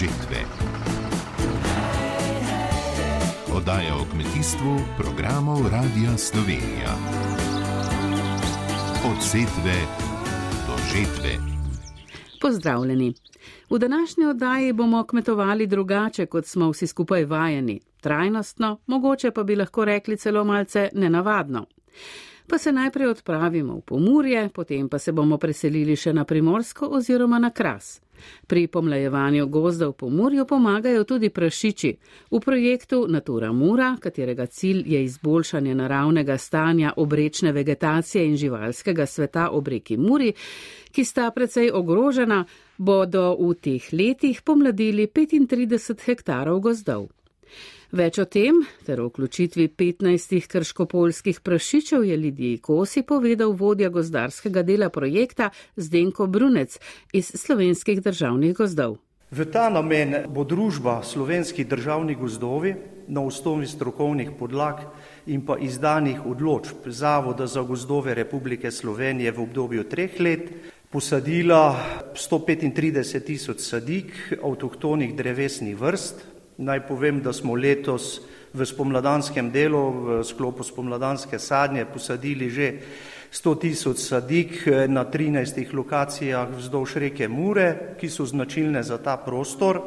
žetve. Oddaja o kmetijstvu programov Radia Slovenija. Od setve do žetve. Pozdravljeni. V današnji oddaji bomo kmetovali drugače, kot smo vsi skupaj vajeni. Trajnostno, mogoče pa bi lahko rekli celo malce nenavadno pa se najprej odpravimo v Pomurje, potem pa se bomo preselili še na Primorsko oziroma na Kras. Pri pomlajevanju gozda v Pomurju pomagajo tudi prašiči. V projektu Natura Mura, katerega cilj je izboljšanje naravnega stanja obrečne vegetacije in živalskega sveta ob reki Muri, ki sta precej ogrožena, bodo v teh letih pomladili 35 hektarov gozdov. Več o tem ter o vključitvi 15 krškopolskih prašičev je Lidiji Kosi povedal vodja gozdarskega dela projekta Zdenko Brunec iz slovenskih državnih gozdov. V ta namen bo družba slovenskih državnih gozdovi na osnovi strokovnih podlag in pa izdanih odločb Zavoda za gozdove Republike Slovenije v obdobju treh let posadila 135 tisoč sadik avtohtonih drevesnih vrst, Naj povem, da smo letos v spomladanskem delu, v sklopu spomladanske sadnje, posadili že 100 tisoč sadik na 13 lokacijah vzdolž reke Mure, ki so značilne za ta prostor.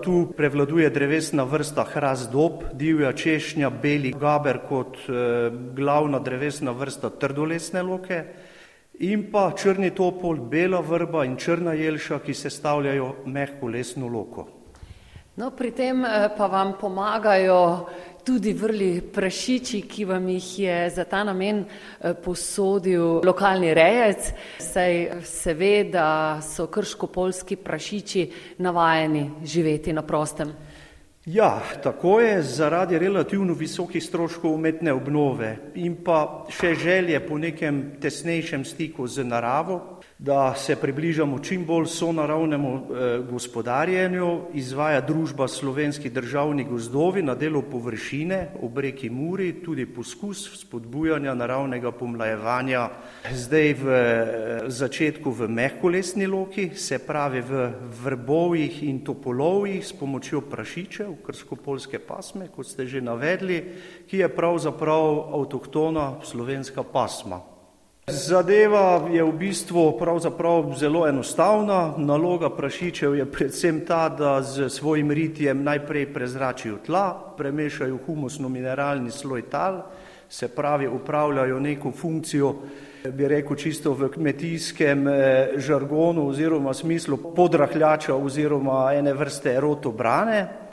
Tu prevladuje drevesna vrsta hrast dob, divja češnja, beli gaber kot eh, glavna drevesna vrsta trdolesne loke in pa črni topol, bela vrba in črna jelša, ki sestavljajo mehko lesno loko. No, pri tem eh, pa vam pomagajo tudi vrli prašiči, ki vam jih je za ta namen eh, posodil lokalni rejec. Saj se ve, da so krško-polski prašiči navajeni živeti na prostem. Ja, tako je zaradi relativno visokih stroškov umetne obnove in pa še želje po nekem tesnejšem stiku z naravo, da se približamo čim bolj sonaravnemu eh, gospodarjenju, izvaja družba slovenski državni gozdovi na delu površine ob reki Muri tudi poskus spodbujanja naravnega pomlajevanja. Zdaj v eh, začetku v mehkolesni loki, se pravi v vrbovih in topolovih s pomočjo prašičev, krskopolske pasme, kot ste že navedli, ki je pravzaprav avtohtona slovenska pasma. Zadeva je v bistvu pravzaprav zelo enostavna. Naloga prašičev je predvsem ta, da z svojim ritjem najprej prezračijo tla, premešajo humusno-mineralni sloj tal, se pravi upravljajo neko funkcijo, bi rekel čisto v kmetijskem eh, žargonu oziroma smislu podrahljača oziroma ene vrste rotobrane,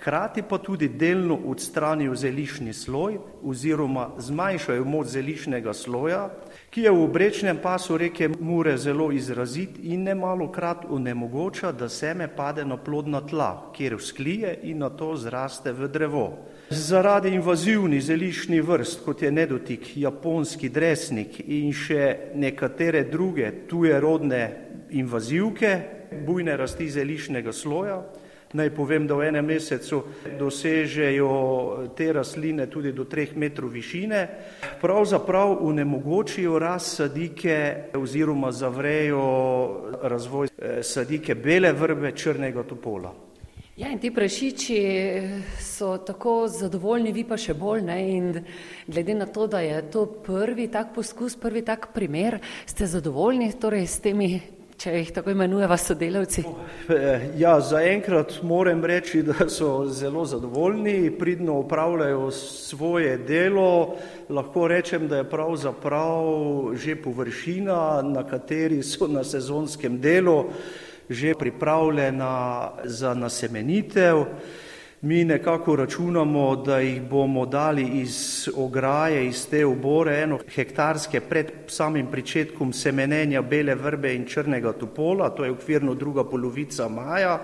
hkrati pa tudi delno odstranijo zelišni sloj oziroma zmanjšajo moč zelišnega sloja, ki je v obrečnem pasu reke Mure zelo izrazit in nemalo krat onemogoča, da seme pade na plodna tla, kjer vzklije in na to zraste v drevo. Zaradi invazivnih zeliščnih vrst, kot je nedotik, japonski dresnik in še nekatere druge tuje rodne invazivke, bujne rasti zeliščnega sloja, Naj povem, da v enem mesecu dosežejo te rastline tudi do treh metrov višine, pravzaprav unemogočijo rast sadike oziroma zavrejo razvoj eh, sadike bele vrbe črnega topola. Ja, in ti prašiči so tako zadovoljni, vi pa še bolj ne. In glede na to, da je to prvi tak poskus, prvi tak primer, ste zadovoljni torej s temi če jih tako imenujeva sodelavci? Ja, zaenkrat moram reči, da so zelo zadovoljni, pridno upravljajo svoje delo. Lahko rečem, da je pravzaprav že površina, na kateri so na sezonskem delu, že pripravljena za nasemenitev. Mi nekako računamo, da jih bomo dali iz ograje, iz te obore, eno hektarske pred samim pričetkom semenenja bele vrbe in črnega topola, to je okvirno druga polovica maja.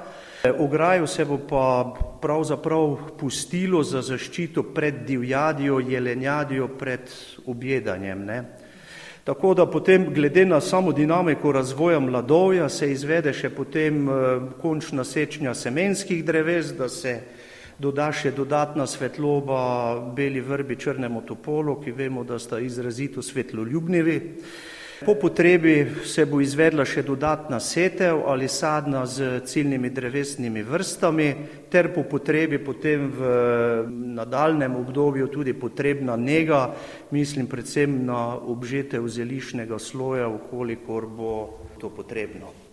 Ograjo se bo pa pravzaprav pustilo za zaščito pred divjadjo, jelenjadjo, pred objedanjem. Ne? Tako da potem glede na samo dinamiko razvoja mladovja se izvede še potem eh, končna sečnja semenskih dreves, da se doda še dodatna svetloba beli vrbi črnemu topolu, ki vemo, da sta izrazito svetloljubnivi. Po potrebi se bo izvedla še dodatna setev ali sadna z ciljnimi drevesnimi vrstami, ter po potrebi potem v nadaljem obdobju tudi potrebna njega, mislim predvsem na obžetev zelišnega sloja, ukolikor bo to potrebno.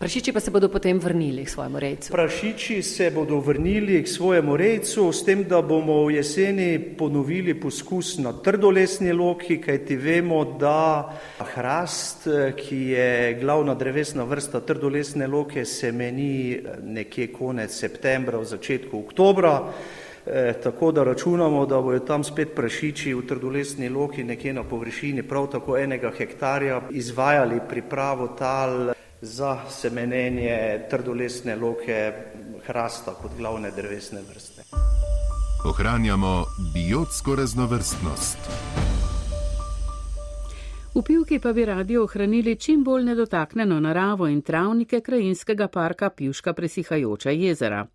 Prašiči pa se bodo potem vrnili k svojemu rejcu. Prašiči se bodo vrnili k svojemu rejcu, s tem, da bomo v jeseni ponovili poskus na trdolesni loki, kajti vemo, da hrast, ki je glavna drevesna vrsta trdolesne loke, se meni nekje konec septembra, v začetku oktobra. E, tako da računamo, da bojo tam spet prašiči v trdolesni loki nekje na površini prav tako enega hektarja izvajali pripravo tal za semenenje trdolesne loke hrasta kot glavne drevesne vrste. Ohranjamo biotsko raznovrstnost. V pivki pa bi radi ohranili čim bolj nedotaknjeno naravo in travnike krajinskega parka Pivška presihajoča jezera.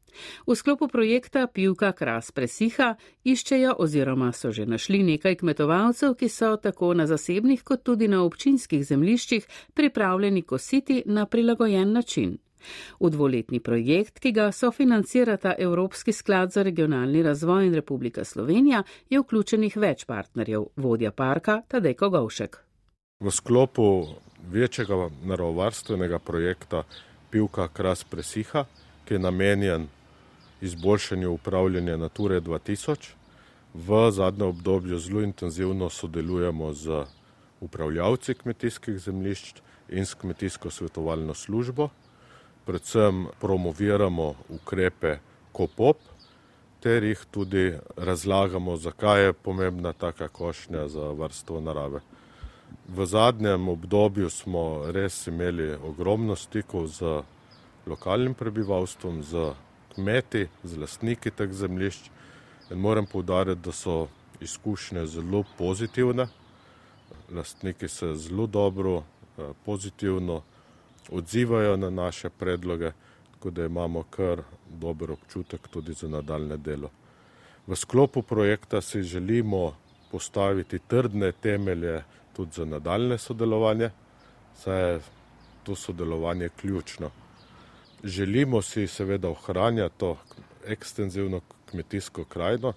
V sklopu projekta Pivka Kras presiha iščejo oziroma so že našli nekaj kmetovalcev, ki so tako na zasebnih kot tudi na občinskih zemliščih pripravljeni kositi na prilagojen način. V dvoletni projekt, ki ga sofinancirata Evropski sklad za regionalni razvoj in Republika Slovenija, je vključenih več partnerjev, vodja parka Tadeko Govšek. V sklopu večjega naravovarstvenega projekta Pivka Kras presiha, ki je namenjen izboljšanju upravljanja Nature 2000. V zadnjem obdobju zelo intenzivno sodelujemo z upravljavci kmetijskih zemljišč in s kmetijsko svetovalno službo. Predvsem promoviramo ukrepe KOPOP ter jih tudi razlagamo, zakaj je pomembna taka košnja za varstvo narave. V zadnjem obdobju smo res imeli ogromno stikov z lokalnim prebivalstvom, z kmeti, z lastniki teh zemljišč. In moram povdariti, da so izkušnje zelo pozitivne. Lastniki se zelo dobro, eh, pozitivno odzivajo na naše predloge, tako da imamo kar dober občutek tudi za nadaljne delo. V sklopu projekta si želimo postaviti trdne temelje tudi za nadaljne sodelovanje, saj je to sodelovanje ključno. Želimo si seveda ohranjati to ekstenzivno kmetijsko krajino,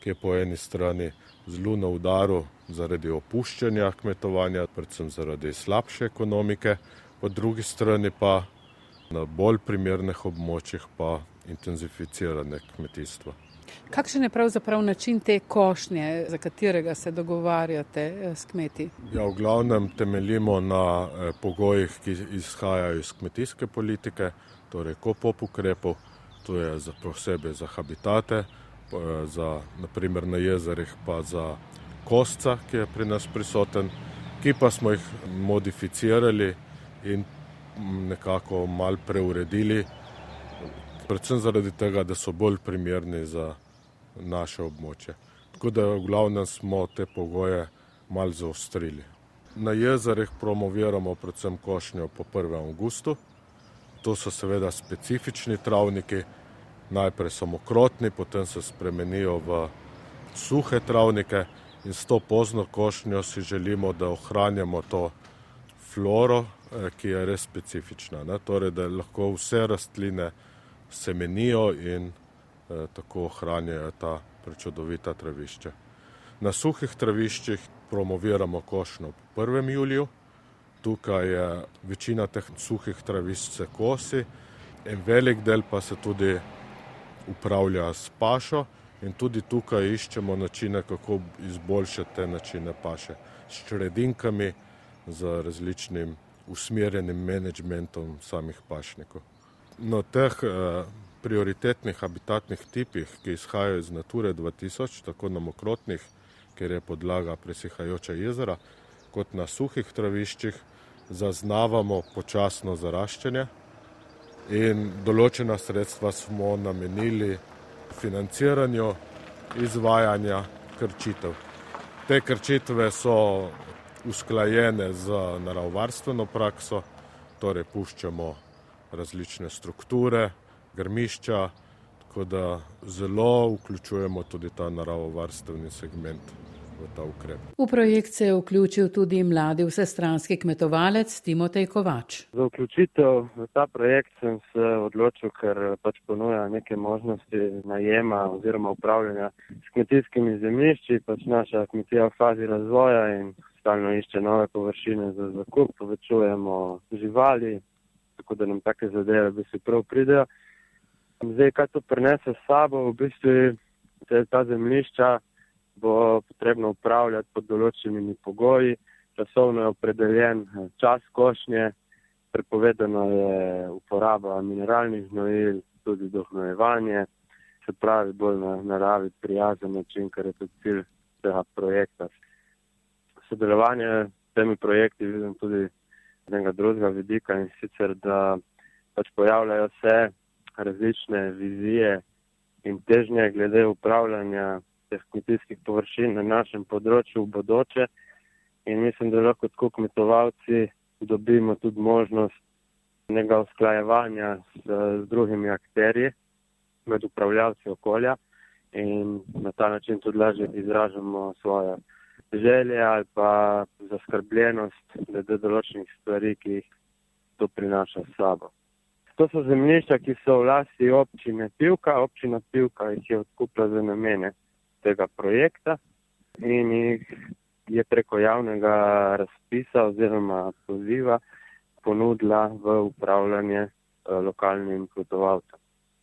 ki je po eni strani zelo na udaru zaradi opuščanja kmetovanja, predvsem zaradi slabše ekonomike, po drugi strani pa na bolj primernih območjih pa intenzificirane kmetijstvo. Kakšen je pravzaprav način te košnje, za katerega se dogovarjate eh, s kmeti? Ja, v glavnem temeljimo na eh, pogojih, ki izhajajo iz kmetijske politike, torej kopop ukrepov, to je za posebej za habitate, za naprimer na jezerih pa za kostca, ki je pri nas prisoten, ki pa smo jih modificirali in nekako mal preuredili, predvsem zaradi tega, da so bolj primerni za naše območje. Tako da v glavnem smo te pogoje mal zaostrili. Na jezerih promoviramo predvsem košnjo po 1. augustu. To so seveda specifični travniki, najprej so mokrotni, potem se spremenijo v suhe travnike in s to pozno košnjo si želimo, da ohranjamo to floro, eh, ki je res specifična. Ne? Torej, da lahko vse rastline semenijo in eh, tako ohranjajo ta prečudovita travišča. Na suhih traviščih promoviramo košnjo po 1. juliju, Tukaj je večina teh suhih travišč se kosi, en velik del pa se tudi upravlja s pašo in tudi tukaj iščemo načine, kako izboljšati te načine paše s čredinkami, z različnim usmerjenim menedžmentom samih pašnikov. Na teh eh, prioritetnih habitatnih tipih, ki izhajajo iz Nature 2000, tako na mokrotnih, kjer je podlaga presihajoča jezera, kot na suhih traviščih zaznavamo počasno zaraščanje in določena sredstva smo namenili financiranju izvajanja krčitev. Te krčitve so usklajene z naravovarstveno prakso, torej puščamo različne strukture, grmišča, tako da zelo vključujemo tudi ta naravovarstveni segment v ta ukrep. V projekt se je vključil tudi mladi vsestranski kmetovalec Timotej Kovač. Za vključitev v ta projekt sem se odločil, ker pač ponuja neke možnosti najema oziroma upravljanja s kmetijskimi zemljišči, pač naša kmetija v fazi razvoja in stalno išče nove površine za zakup, povečujemo živali, tako da nam take zadeve bi se prav pridejo. Zdaj, kaj to prenese s sabo, v bistvu te, ta zemljišča bo potrebno upravljati pod določenimi pogoji, časovno je opredeljen čas košnje, prepovedano je uporaba mineralnih gnojil, tudi dohnojevanje, se pravi bolj na naravi prijazen način, kar je tudi cilj tega projekta. Sodelovanje s temi projekti vidim tudi enega drugega vidika in sicer, da pač pojavljajo se različne vizije in težnje glede upravljanja teh kmetijskih površin na našem področju v bodoče. In mislim, da lahko kot kmetovalci dobimo tudi možnost nekega usklajevanja s, s drugimi akterji med upravljavci okolja in na ta način tudi lažje izražamo svoje želje ali pa zaskrbljenost glede določenih stvari, ki jih to prinaša s sabo. To so zemljišča, ki so v lasti občine Pivka. Občina Pivka jih je odkupila za namene tega projekta in jih je preko javnega razpisa oziroma poziva ponudila v upravljanje eh, lokalnim kmetovalcem.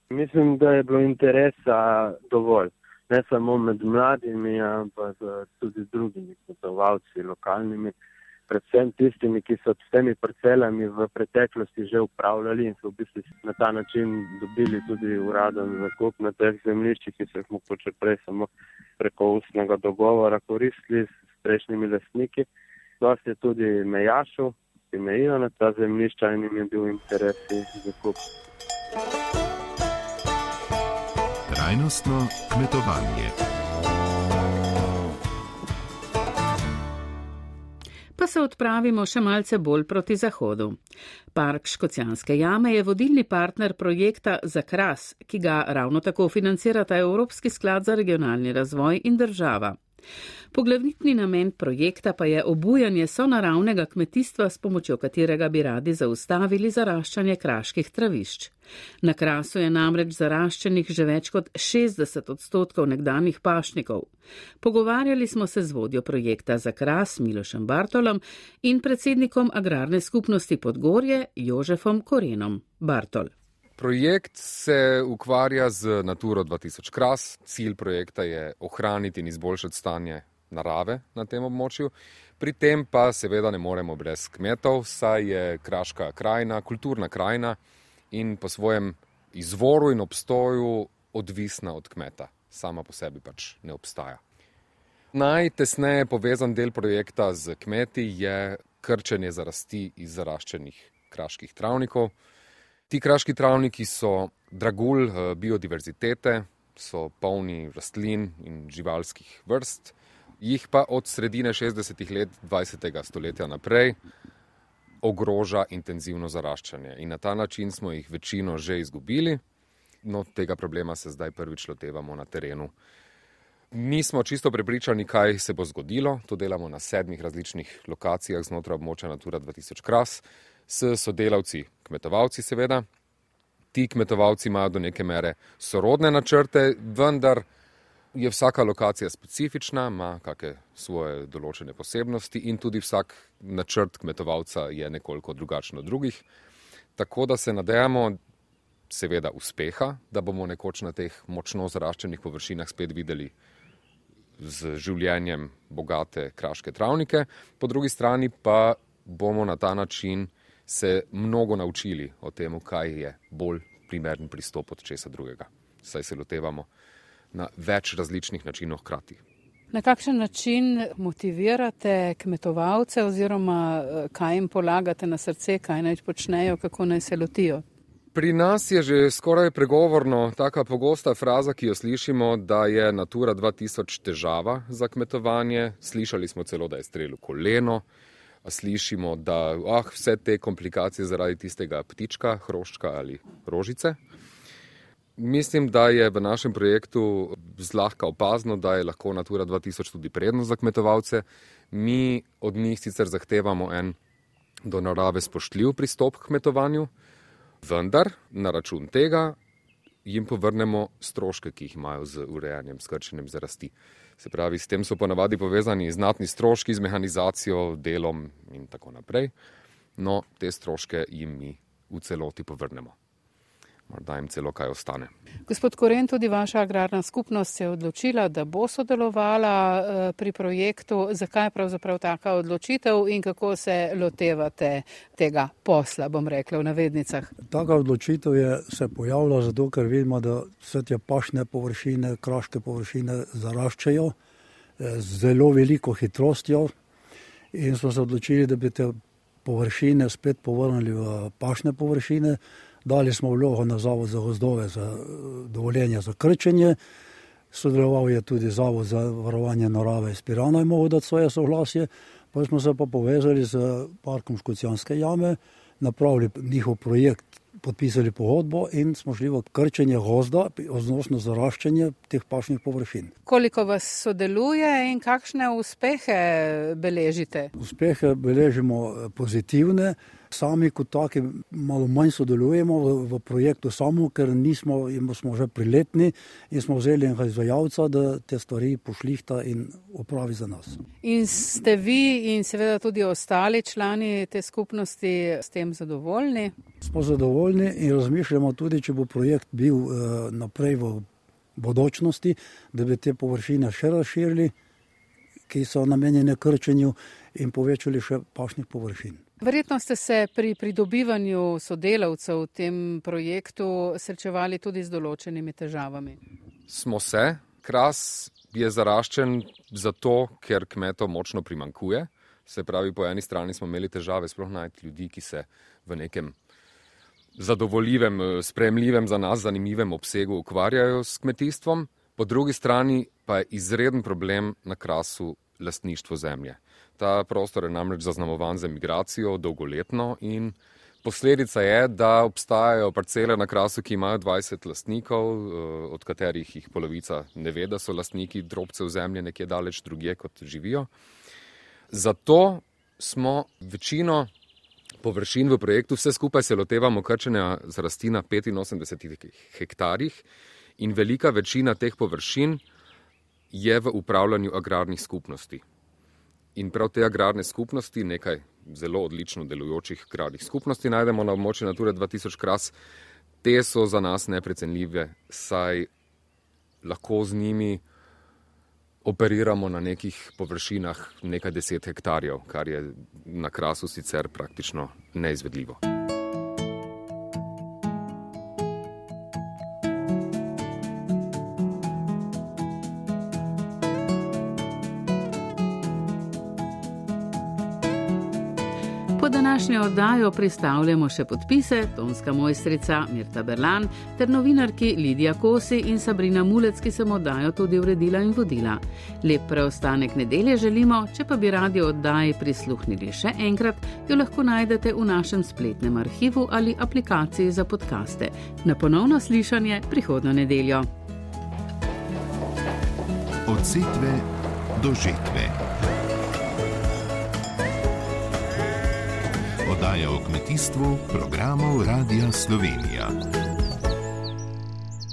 Mislim, da je bilo interesa dovolj, ne samo med mladimi, ampak tudi z drugimi kmetovalci, lokalnimi predvsem tistimi, ki so s temi parcelami v preteklosti že upravljali in so v bistvu na ta način dobili tudi uraden zakup na teh zemljiščih, ki so jih mogoče prej samo preko ustnega dogovora koristili s prejšnjimi lastniki. Dosti je tudi mejašov, ki mejijo na ta zemljišča in jim je bil interes zakup. Trajnostno kmetovanje. pa se odpravimo še malce bolj proti zahodu. Park Škocijanske jame je vodilni partner projekta za kras, ki ga ravno tako financirata Evropski sklad za regionalni razvoj in država. Poglavitni namen projekta pa je obujanje sonaravnega kmetijstva, s pomočjo katerega bi radi zaustavili zaraščanje kraških travišč. Na krasu je namreč zaraščenih že več kot 60 odstotkov nekdanjih pašnikov. Pogovarjali smo se z vodjo projekta za kras Milošem Bartolom in predsednikom agrarne skupnosti Podgorje Jožefom Korenom. Bartol. Projekt se ukvarja z Naturo 2000 kras. Cilj projekta je ohraniti in izboljšati stanje narave na tem območju. Pri tem pa seveda ne moremo brez kmetov, saj je kraška krajina, kulturna krajina in po svojem izvoru in obstoju odvisna od kmeta. Sama po sebi pač ne obstaja. Najtesneje povezan del projekta z kmeti je krčenje zarasti iz zaraščenih kraških travnikov. Ti kraški travniki so dragulj eh, biodiverzitete, so polni rastlin in živalskih vrst, jih pa od sredine 60-ih let 20. stoletja naprej ogroža intenzivno zaraščanje. In na ta način smo jih večino že izgubili, no tega problema se zdaj prvič lotevamo na terenu. Nismo čisto prepričani, kaj se bo zgodilo. To delamo na sedmih različnih lokacijah znotraj območja Natura 2000 kras s sodelavci, kmetovalci seveda. Ti kmetovalci imajo do neke mere sorodne načrte, vendar je vsaka lokacija specifična, ima kakšne svoje določene posebnosti in tudi vsak načrt kmetovalca je nekoliko drugačen od drugih. Tako da se nadejamo seveda uspeha, da bomo nekoč na teh močno zaraščenih površinah spet videli z življenjem bogate kraške travnike, po drugi strani pa bomo na ta način se mnogo naučili o tem, kaj je bolj primeren pristop od česa drugega. Saj se lotevamo na več različnih načinov hkrati. Na kakšen način motivirate kmetovalce oziroma eh, kaj jim polagate na srce, kaj naj počnejo, kako naj se lotijo? Pri nas je že skoraj pregovorno taka pogosta fraza, ki jo slišimo, da je Natura 2000 težava za kmetovanje. Slišali smo celo, da je strelil koleno, slišimo, da ah, vse te komplikacije zaradi tistega ptička, hroščka ali rožice. Mislim, da je v našem projektu zlahka opazno, da je lahko Natura 2000 tudi prednost za kmetovalce. Mi od njih sicer zahtevamo en do narave spoštljiv pristop k kmetovanju, vendar na račun tega jim povrnemo stroške, ki jih imajo z urejanjem, skrčenjem za rasti. Se pravi, s tem so ponavadi povezani znatni stroški z mehanizacijo, delom in tako naprej. No, te stroške jim mi v celoti povrnemo morda jim celo kaj ostane. Gospod Koren, tudi vaša agrarna skupnost se je odločila, da bo sodelovala eh, pri projektu. Zakaj je pravzaprav taka odločitev in kako se lotevate tega posla, bom rekla v navednicah? Taka odločitev je se pojavila zato, ker vidimo, da vse te pašne površine, kraške površine zaraščajo eh, z zelo veliko hitrostjo in smo se odločili, da bi te površine spet povrnili v pašne površine. Dali smo vlogo na Zavod za gozdove za eh, dovoljenje za krčenje. Sodeloval je tudi Zavod za varovanje narave iz Pirana in mogel dati svoje soglasje. Pa smo se pa povezali z parkom Škocijanske jame, napravili njihov projekt podpisali pogodbo in smo šli v krčenje gozda, odnosno zaraščanje teh pašnih površin. Koliko vas sodeluje in kakšne uspehe beležite? Uspehe beležimo eh, pozitivne. Sami kot taki malo manj sodelujemo v, v projektu samo, ker nismo, smo že priletni in smo vzeli enega izvajalca, da te stvari pošlihta in opravi za nas. In ste vi in seveda tudi ostali člani te skupnosti s tem zadovoljni? Smo zadovoljni in razmišljamo tudi, če bo projekt bil uh, naprej v bodočnosti, da bi te površine še razširili, ki so namenjene krčenju in povečali še pašnih površin. Verjetno ste se pri pridobivanju sodelavcev v tem projektu srečevali tudi z določenimi težavami. Smo se. Kras je zaraščen zato, ker kmetov močno primankuje. Se pravi, po eni strani smo imeli težave sploh najti ljudi, ki se v nekem zadovoljivem, eh, spremljivem za nas, zanimivem obsegu ukvarjajo s kmetijstvom, po drugi strani pa je izreden problem na krasu lastništvo zemlje. Ta prostor je namreč zaznamovan za migracijo dolgoletno in posledica je, da obstajajo parcele na krasu, ki imajo 20 lastnikov, eh, od katerih jih polovica ne ve, da so lastniki drobcev zemlje nekje daleč drugje, kot živijo. Zato smo večino površin v projektu, vse skupaj se lotevamo krčenja z rasti na 85 hektarjih in velika večina teh površin je v upravljanju agrarnih skupnosti. In prav te agrarne skupnosti, nekaj zelo odlično delujočih agrarnih skupnosti, najdemo na območju Nature 2000 kras. Te so za nas neprecenljive, saj lahko z njimi operiramo na nekih površinah nekaj deset hektarjev, kar je na krasu sicer praktično neizvedljivo. Današnjo oddajo pristavljamo še podpise tonska mojstrica Mirta Berlan ter novinarki Lidija Kosi in Sabrina Mulec, ki sem oddajo tudi uredila in vodila. Lep preostanek nedelje želimo, če pa bi radi oddaji prisluhnili še enkrat, jo lahko najdete v našem spletnem arhivu ali aplikaciji za podkaste. Na ponovno slišanje prihodno nedeljo. Od setve do žetve. Oddaja o kmetijstvu programov Radia Slovenija.